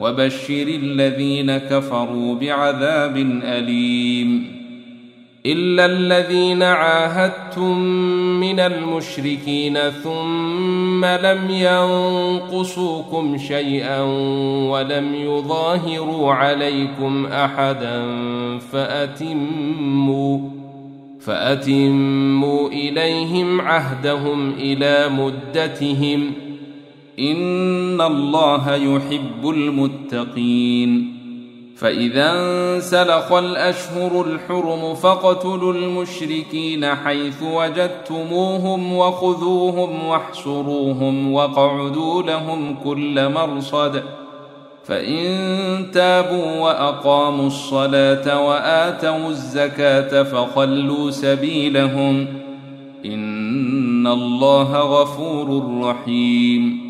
وبشر الذين كفروا بعذاب أليم إلا الذين عاهدتم من المشركين ثم لم ينقصوكم شيئا ولم يظاهروا عليكم أحدا فأتموا فأتموا إليهم عهدهم إلى مدتهم ان الله يحب المتقين فاذا انسلخ الأشهر الحرم فاقتلوا المشركين حيث وجدتموهم وخذوهم واحصروهم واقعدوا لهم كل مرصد فإن تابوا وأقاموا الصلاة وآتوا الزكاة فخلوا سبيلهم ان الله غفور رحيم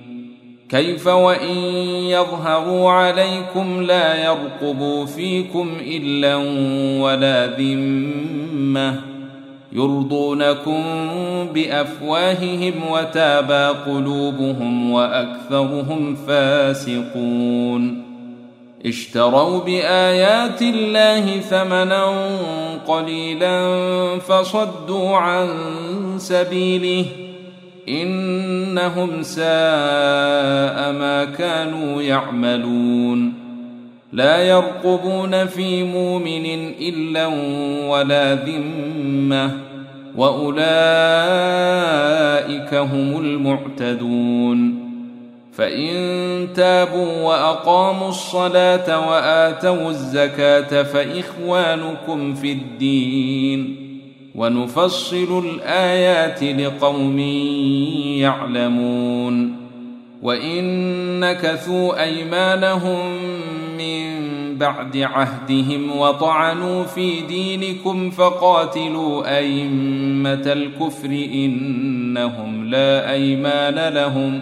كيف وإن يظهروا عليكم لا يرقبوا فيكم إلا ولا ذمة يرضونكم بأفواههم وتابى قلوبهم وأكثرهم فاسقون اشتروا بآيات الله ثمنا قليلا فصدوا عن سبيله إنهم ساء ما كانوا يعملون. لا يرقبون في مؤمن إلا ولا ذمة وأولئك هم المعتدون. فإن تابوا وأقاموا الصلاة وآتوا الزكاة فإخوانكم في الدين. ونفصل الآيات لقوم يعلمون وان نكثوا أيمانهم من بعد عهدهم وطعنوا في دينكم فقاتلوا أئمة الكفر إنهم لا أيمان لهم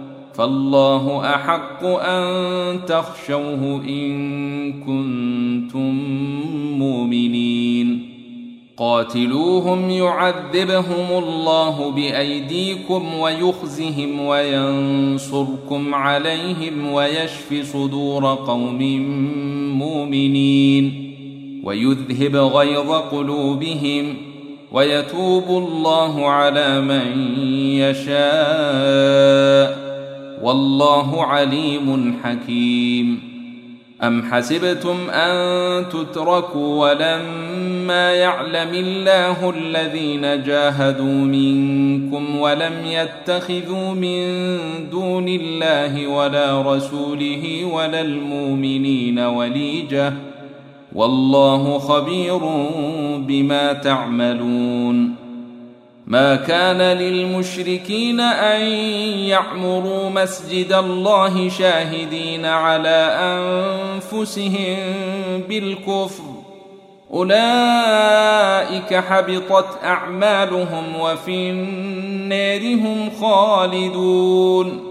فالله أحق أن تخشوه إن كنتم مؤمنين. قاتلوهم يعذبهم الله بأيديكم ويخزهم وينصركم عليهم ويشف صدور قوم مؤمنين. ويذهب غيظ قلوبهم ويتوب الله على من يشاء. والله عليم حكيم. أم حسبتم أن تتركوا ولما يعلم الله الذين جاهدوا منكم ولم يتخذوا من دون الله ولا رسوله ولا المؤمنين وليجة؟ والله خبير بما تعملون. ما كان للمشركين أن يعمروا مسجد الله شاهدين على أنفسهم بالكفر. أولئك حبطت أعمالهم وفي النار هم خالدون.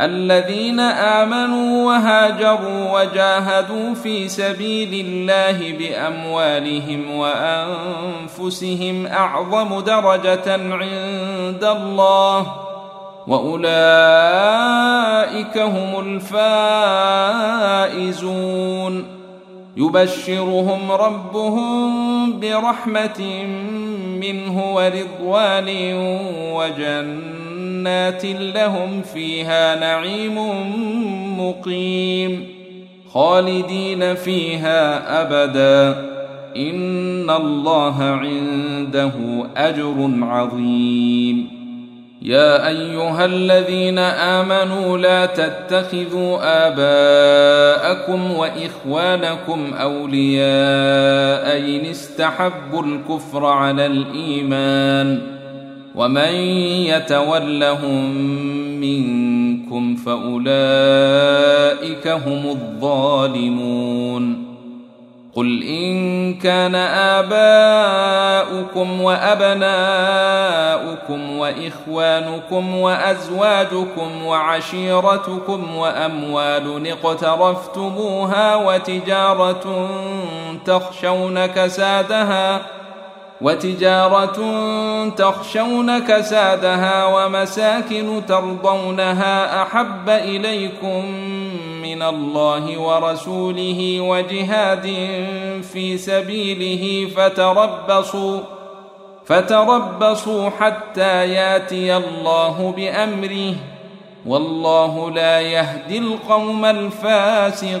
الذين آمنوا وهاجروا وجاهدوا في سبيل الله بأموالهم وأنفسهم أعظم درجة عند الله وأولئك هم الفائزون. يبشرهم ربهم برحمة منه ورضوان وجنة جنات لهم فيها نعيم مقيم خالدين فيها أبدا. إن الله عنده أجر عظيم. يا أيها الذين آمنوا لا تتخذوا آباءكم وإخوانكم أولياء إن استحبوا الكفر على الإيمان. ومن يتولهم منكم فاولئك هم الظالمون قل ان كان اباؤكم وابناؤكم واخوانكم وازواجكم وعشيرتكم واموال اقترفتموها وتجاره تخشون كسادها وتجارة تخشون كسادها ومساكن ترضونها أحب إليكم من الله ورسوله وجهاد في سبيله فتربصوا فتربصوا حتى ياتي الله بأمره والله لا يهدي القوم الفاسقين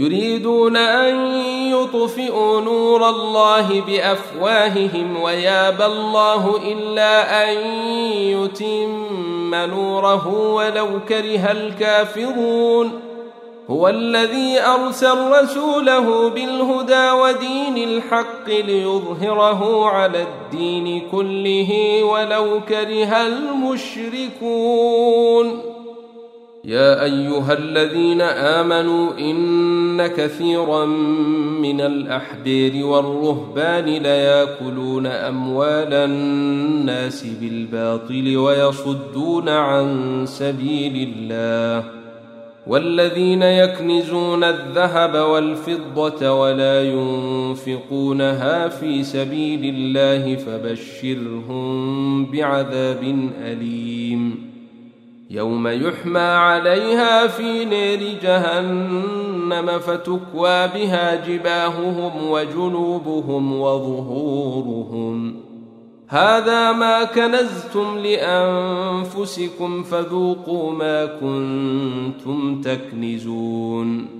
يريدون أن يطفئوا نور الله بأفواههم ويابى الله إلا أن يتم نوره ولو كره الكافرون هو الذي أرسل رسوله بالهدى ودين الحق ليظهره على الدين كله ولو كره المشركون يا أيها الذين آمنوا إن كثيرا من الأحبير والرهبان ليأكلون أموال الناس بالباطل ويصدون عن سبيل الله والذين يكنزون الذهب والفضة ولا ينفقونها في سبيل الله فبشرهم بعذاب أليم يوم يحمى عليها في نير جهنم فتكوى بها جباههم وجنوبهم وظهورهم. هذا ما كنزتم لأنفسكم فذوقوا ما كنتم تكنزون.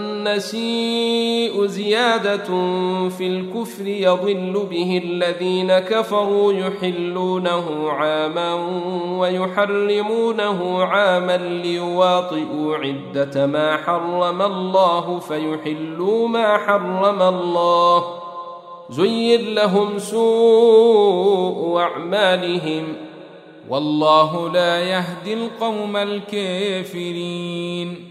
النسيء زيادة في الكفر يضل به الذين كفروا يحلونه عاما ويحرمونه عاما ليواطئوا عدة ما حرم الله فيحلوا ما حرم الله. زين لهم سوء أعمالهم. والله لا يهدي القوم الكافرين.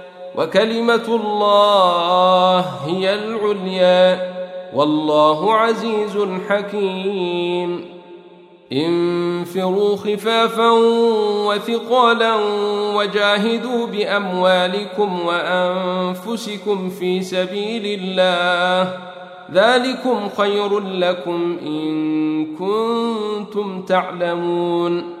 وكلمة الله هي العليا. والله عزيز حكيم. انفروا خفافا وثقالا وجاهدوا بأموالكم وأنفسكم في سبيل الله. ذلكم خير لكم إن كنتم تعلمون.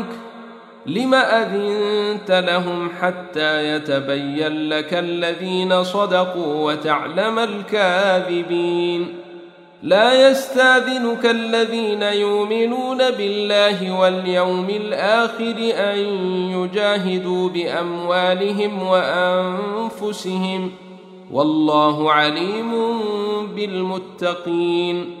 لم اذنت لهم حتى يتبين لك الذين صدقوا وتعلم الكاذبين لا يستاذنك الذين يؤمنون بالله واليوم الآخر ان يجاهدوا باموالهم وانفسهم والله عليم بالمتقين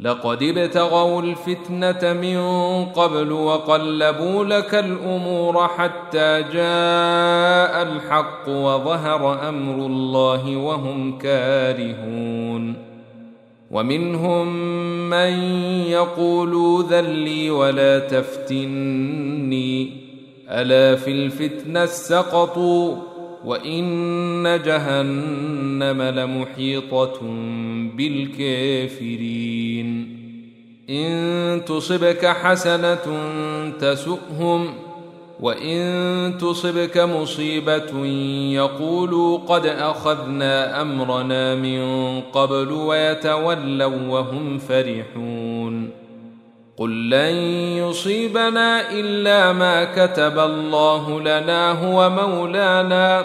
لقد ابتغوا الفتنة من قبل وقلبوا لك الأمور حتى جاء الحق وظهر أمر الله وهم كارهون. ومنهم من يقول ذلي ولا تفتني. ألا في الفتنة سقطوا؟ وان جهنم لمحيطه بالكافرين ان تصبك حسنه تسؤهم وان تصبك مصيبه يقولوا قد اخذنا امرنا من قبل ويتولوا وهم فرحون قل لن يصيبنا الا ما كتب الله لنا هو مولانا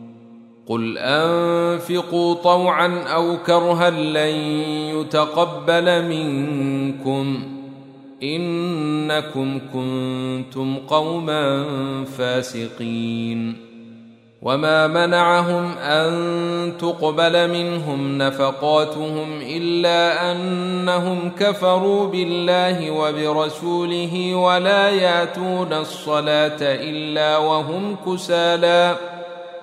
قل انفقوا طوعا أو كرها لن يتقبل منكم انكم كنتم قوما فاسقين وما منعهم ان تقبل منهم نفقاتهم الا انهم كفروا بالله وبرسوله ولا ياتون الصلاه الا وهم كسالى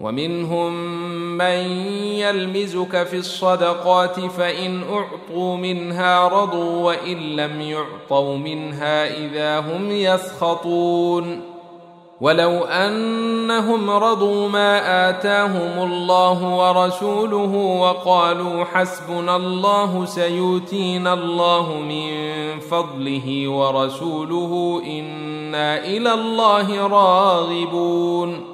ومنهم من يلمزك في الصدقات فإن أعطوا منها رضوا وإن لم يعطوا منها إذا هم يسخطون ولو أنهم رضوا ما آتاهم الله ورسوله وقالوا حسبنا الله سيؤتينا الله من فضله ورسوله إنا إلى الله راغبون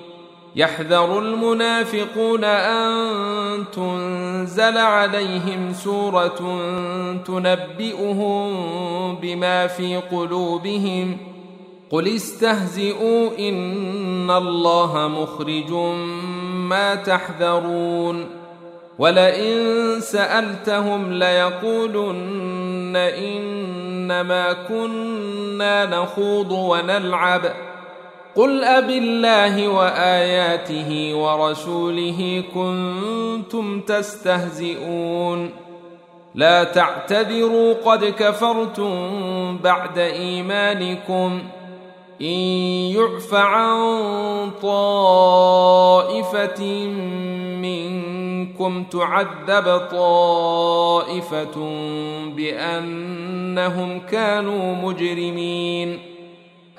يحذر المنافقون أن تنزل عليهم سورة تنبئهم بما في قلوبهم قل استهزئوا إن الله مخرج ما تحذرون ولئن سألتهم ليقولن إنما كنا نخوض ونلعب قل اب الله واياته ورسوله كنتم تستهزئون لا تعتذروا قد كفرتم بعد ايمانكم ان يعف عن طائفه منكم تعذب طائفه بانهم كانوا مجرمين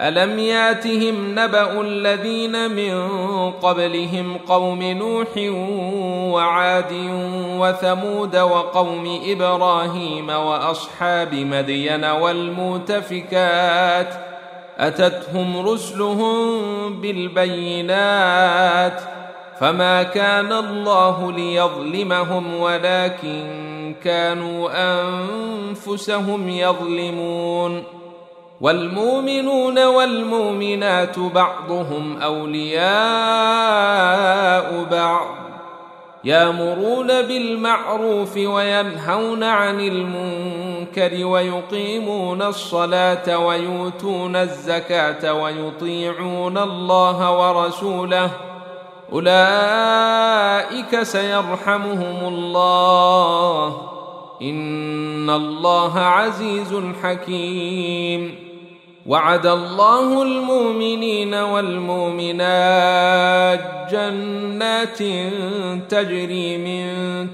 ألم ياتهم نبأ الذين من قبلهم قوم نوح وعاد وثمود وقوم إبراهيم وأصحاب مدين والمؤتفكات أتتهم رسلهم بالبينات فما كان الله ليظلمهم ولكن كانوا أنفسهم يظلمون والمؤمنون والمؤمنات بعضهم أولياء بعض يامرون بالمعروف وينهون عن المنكر ويقيمون الصلاة ويؤتون الزكاة ويطيعون الله ورسوله أولئك سيرحمهم الله ان الله عزيز حكيم وعد الله المؤمنين والمؤمنات جنات تجري من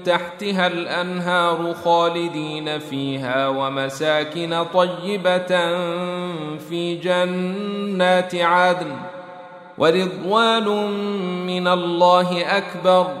تحتها الانهار خالدين فيها ومساكن طيبه في جنات عدن ورضوان من الله اكبر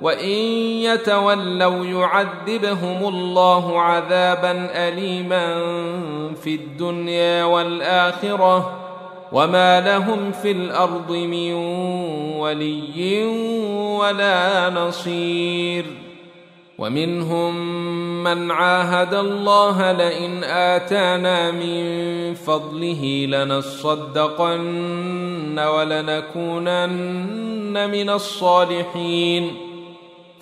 وان يتولوا يعذبهم الله عذابا اليما في الدنيا والاخره وما لهم في الأرض من ولي ولا نصير ومنهم من عاهد الله لئن اتانا من فضله لنصدقن ولنكونن من الصالحين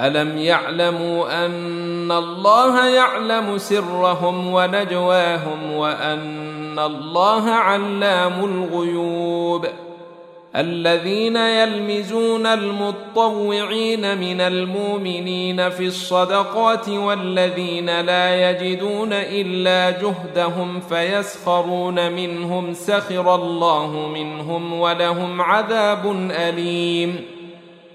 الم يعلموا ان الله يعلم سرهم ونجواهم وان الله علام الغيوب الذين يلمزون المطوعين من المؤمنين في الصدقات والذين لا يجدون الا جهدهم فيسخرون منهم سخر الله منهم ولهم عذاب اليم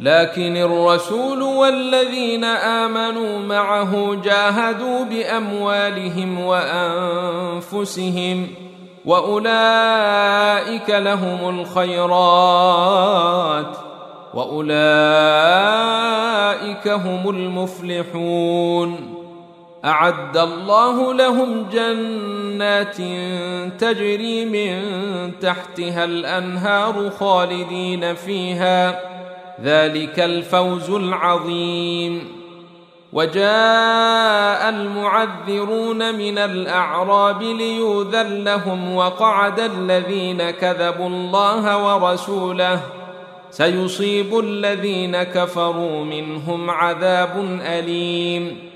لكن الرسول والذين آمنوا معه جاهدوا بأموالهم وأنفسهم وأولئك لهم الخيرات وأولئك هم المفلحون أعد الله لهم جنات تجري من تحتها الأنهار خالدين فيها ذلك الفوز العظيم. وجاء المعذرون من الأعراب ليوذن لهم وقعد الذين كذبوا الله ورسوله. سيصيب الذين كفروا منهم عذاب أليم.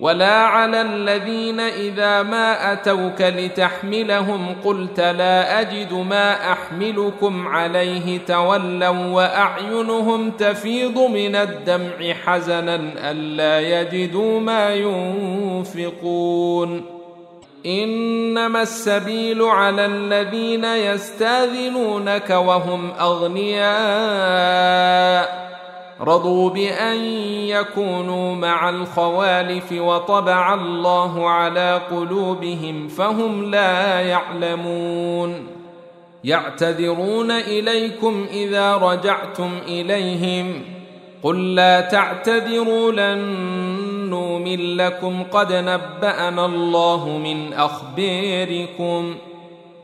ولا على الذين اذا ما اتوك لتحملهم قلت لا اجد ما احملكم عليه تولوا واعينهم تفيض من الدمع حزنا الا يجدوا ما ينفقون انما السبيل على الذين يستاذنونك وهم اغنياء رضوا بأن يكونوا مع الخوالف وطبع الله على قلوبهم فهم لا يعلمون. يعتذرون إليكم إذا رجعتم إليهم. قل لا تعتذروا لن نؤمن لكم. قد نبأنا الله من أخباركم.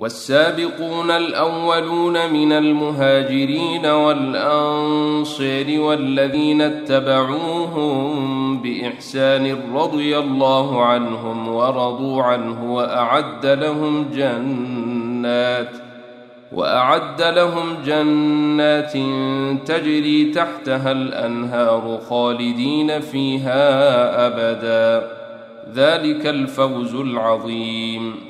والسابقون الأولون من المهاجرين والأنصار والذين اتبعوهم بإحسان رضي الله عنهم ورضوا عنه وأعد لهم جنات وأعد لهم جنات تجري تحتها الأنهار خالدين فيها أبدا. ذلك الفوز العظيم.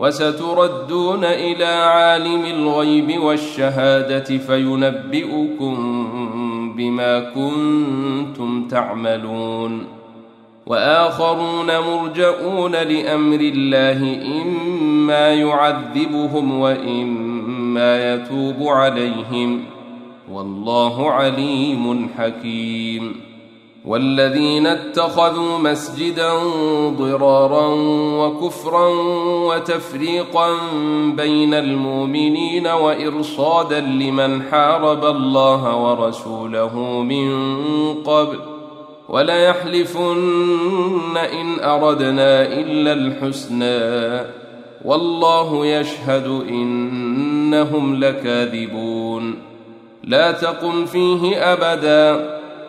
وستردون إلى عالم الغيب والشهادة فينبئكم بما كنتم تعملون. وآخرون مرجئون لأمر الله إما يعذبهم وإما يتوب عليهم. والله عليم حكيم. والذين اتخذوا مسجدا ضرارا وكفرا وتفريقا بين المؤمنين وإرصادا لمن حارب الله ورسوله من قبل وليحلفن إن أردنا إلا الحسنى والله يشهد إنهم لكاذبون لا تقم فيه أبدا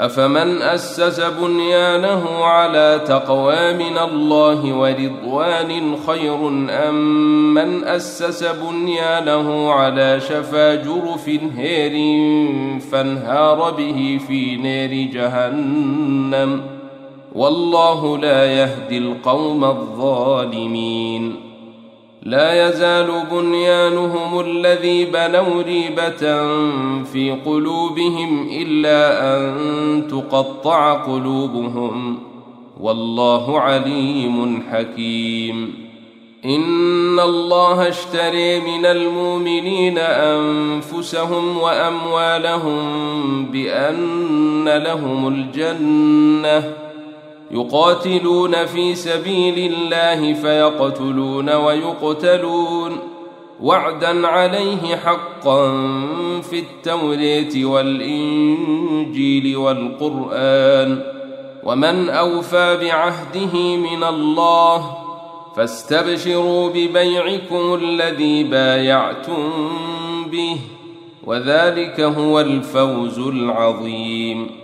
أفمن أسس بنيانه على تقوى من الله ورضوان خير أم من أسس بنيانه على شفا جرف هير فانهار به في نار جهنم؟ والله لا يهدي القوم الظالمين. لا يزال بنيانهم الذي بنوا ريبة في قلوبهم إلا أن تقطع قلوبهم. والله عليم حكيم. إن الله اشتري من المؤمنين أنفسهم وأموالهم بأن لهم الجنة يقاتلون في سبيل الله فيقتلون ويقتلون. وعدا عليه حقا في التوريه والإنجيل والقرآن. ومن أوفى بعهده من الله فاستبشروا ببيعكم الذي بايعتم به وذلك هو الفوز العظيم.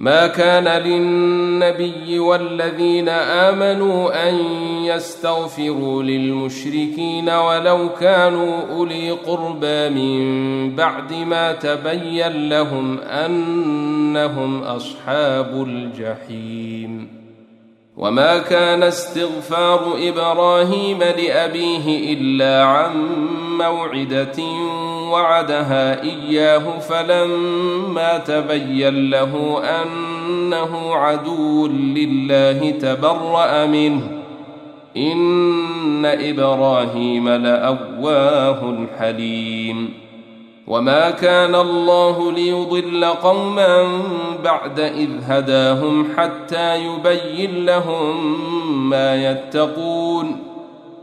ما كان للنبي والذين آمنوا أن يستغفروا للمشركين ولو كانوا أولي قربى من بعد ما تبين لهم أنهم أصحاب الجحيم. وما كان استغفار إبراهيم لأبيه إلا عن موعدة وعدها إياه فلما تبين له أنه عدو لله تبرأ منه. إن إبراهيم لأواه حليم وما كان الله ليضل قوما بعد إذ هداهم حتى يبين لهم ما يتقون.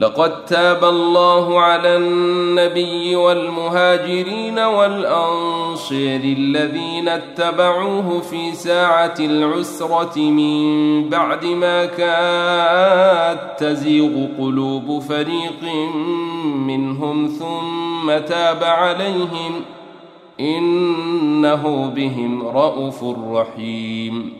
لقد تاب الله على النبي والمهاجرين والانصير الذين اتبعوه في ساعة العسرة من بعد ما كاد تزيغ قلوب فريق منهم ثم تاب عليهم إنه بهم رءوف رحيم.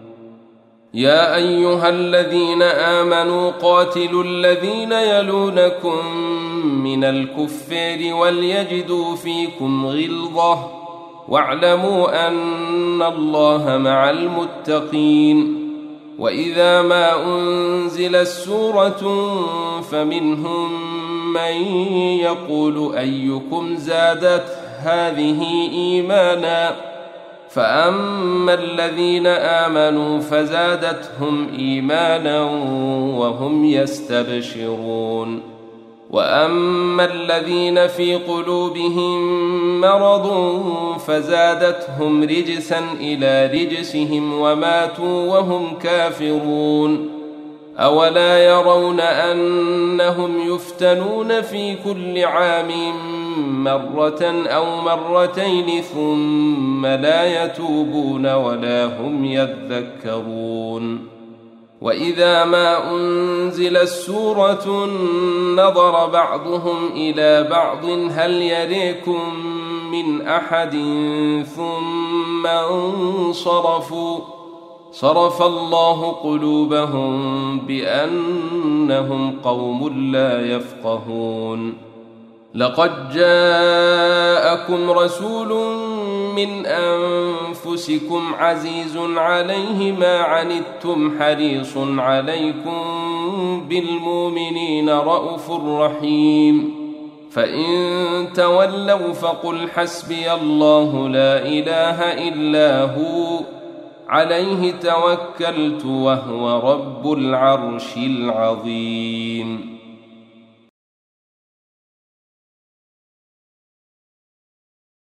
يا أيها الذين آمنوا قاتلوا الذين يلونكم من الكفار وليجدوا فيكم غلظة واعلموا أن الله مع المتقين وإذا ما أنزلت سوره فمنهم من يقول أيكم زادت هذه إيمانا فاما الذين امنوا فزادتهم ايمانا وهم يستبشرون واما الذين في قلوبهم مرض فزادتهم رجسا إلى رجسهم وماتوا وهم كافرون اولا يرون انهم يفتنون في كل عام مرة أو مرتين ثم لا يتوبون ولا هم يذكرون. وإذا ما أنزلت سوره نظر بعضهم إلى بعض هل يريكم من أحد؟ ثم انصرفوا. صرف الله قلوبهم بأنهم قوم لا يفقهون. لقد جاءكم رسول من أنفسكم عزيز عليه ما عنتم حريص عليكم بالمؤمنين رءوف رحيم. فإن تولوا فقل حسبي الله لا إله إلا هو عليه توكلت وهو رب العرش العظيم.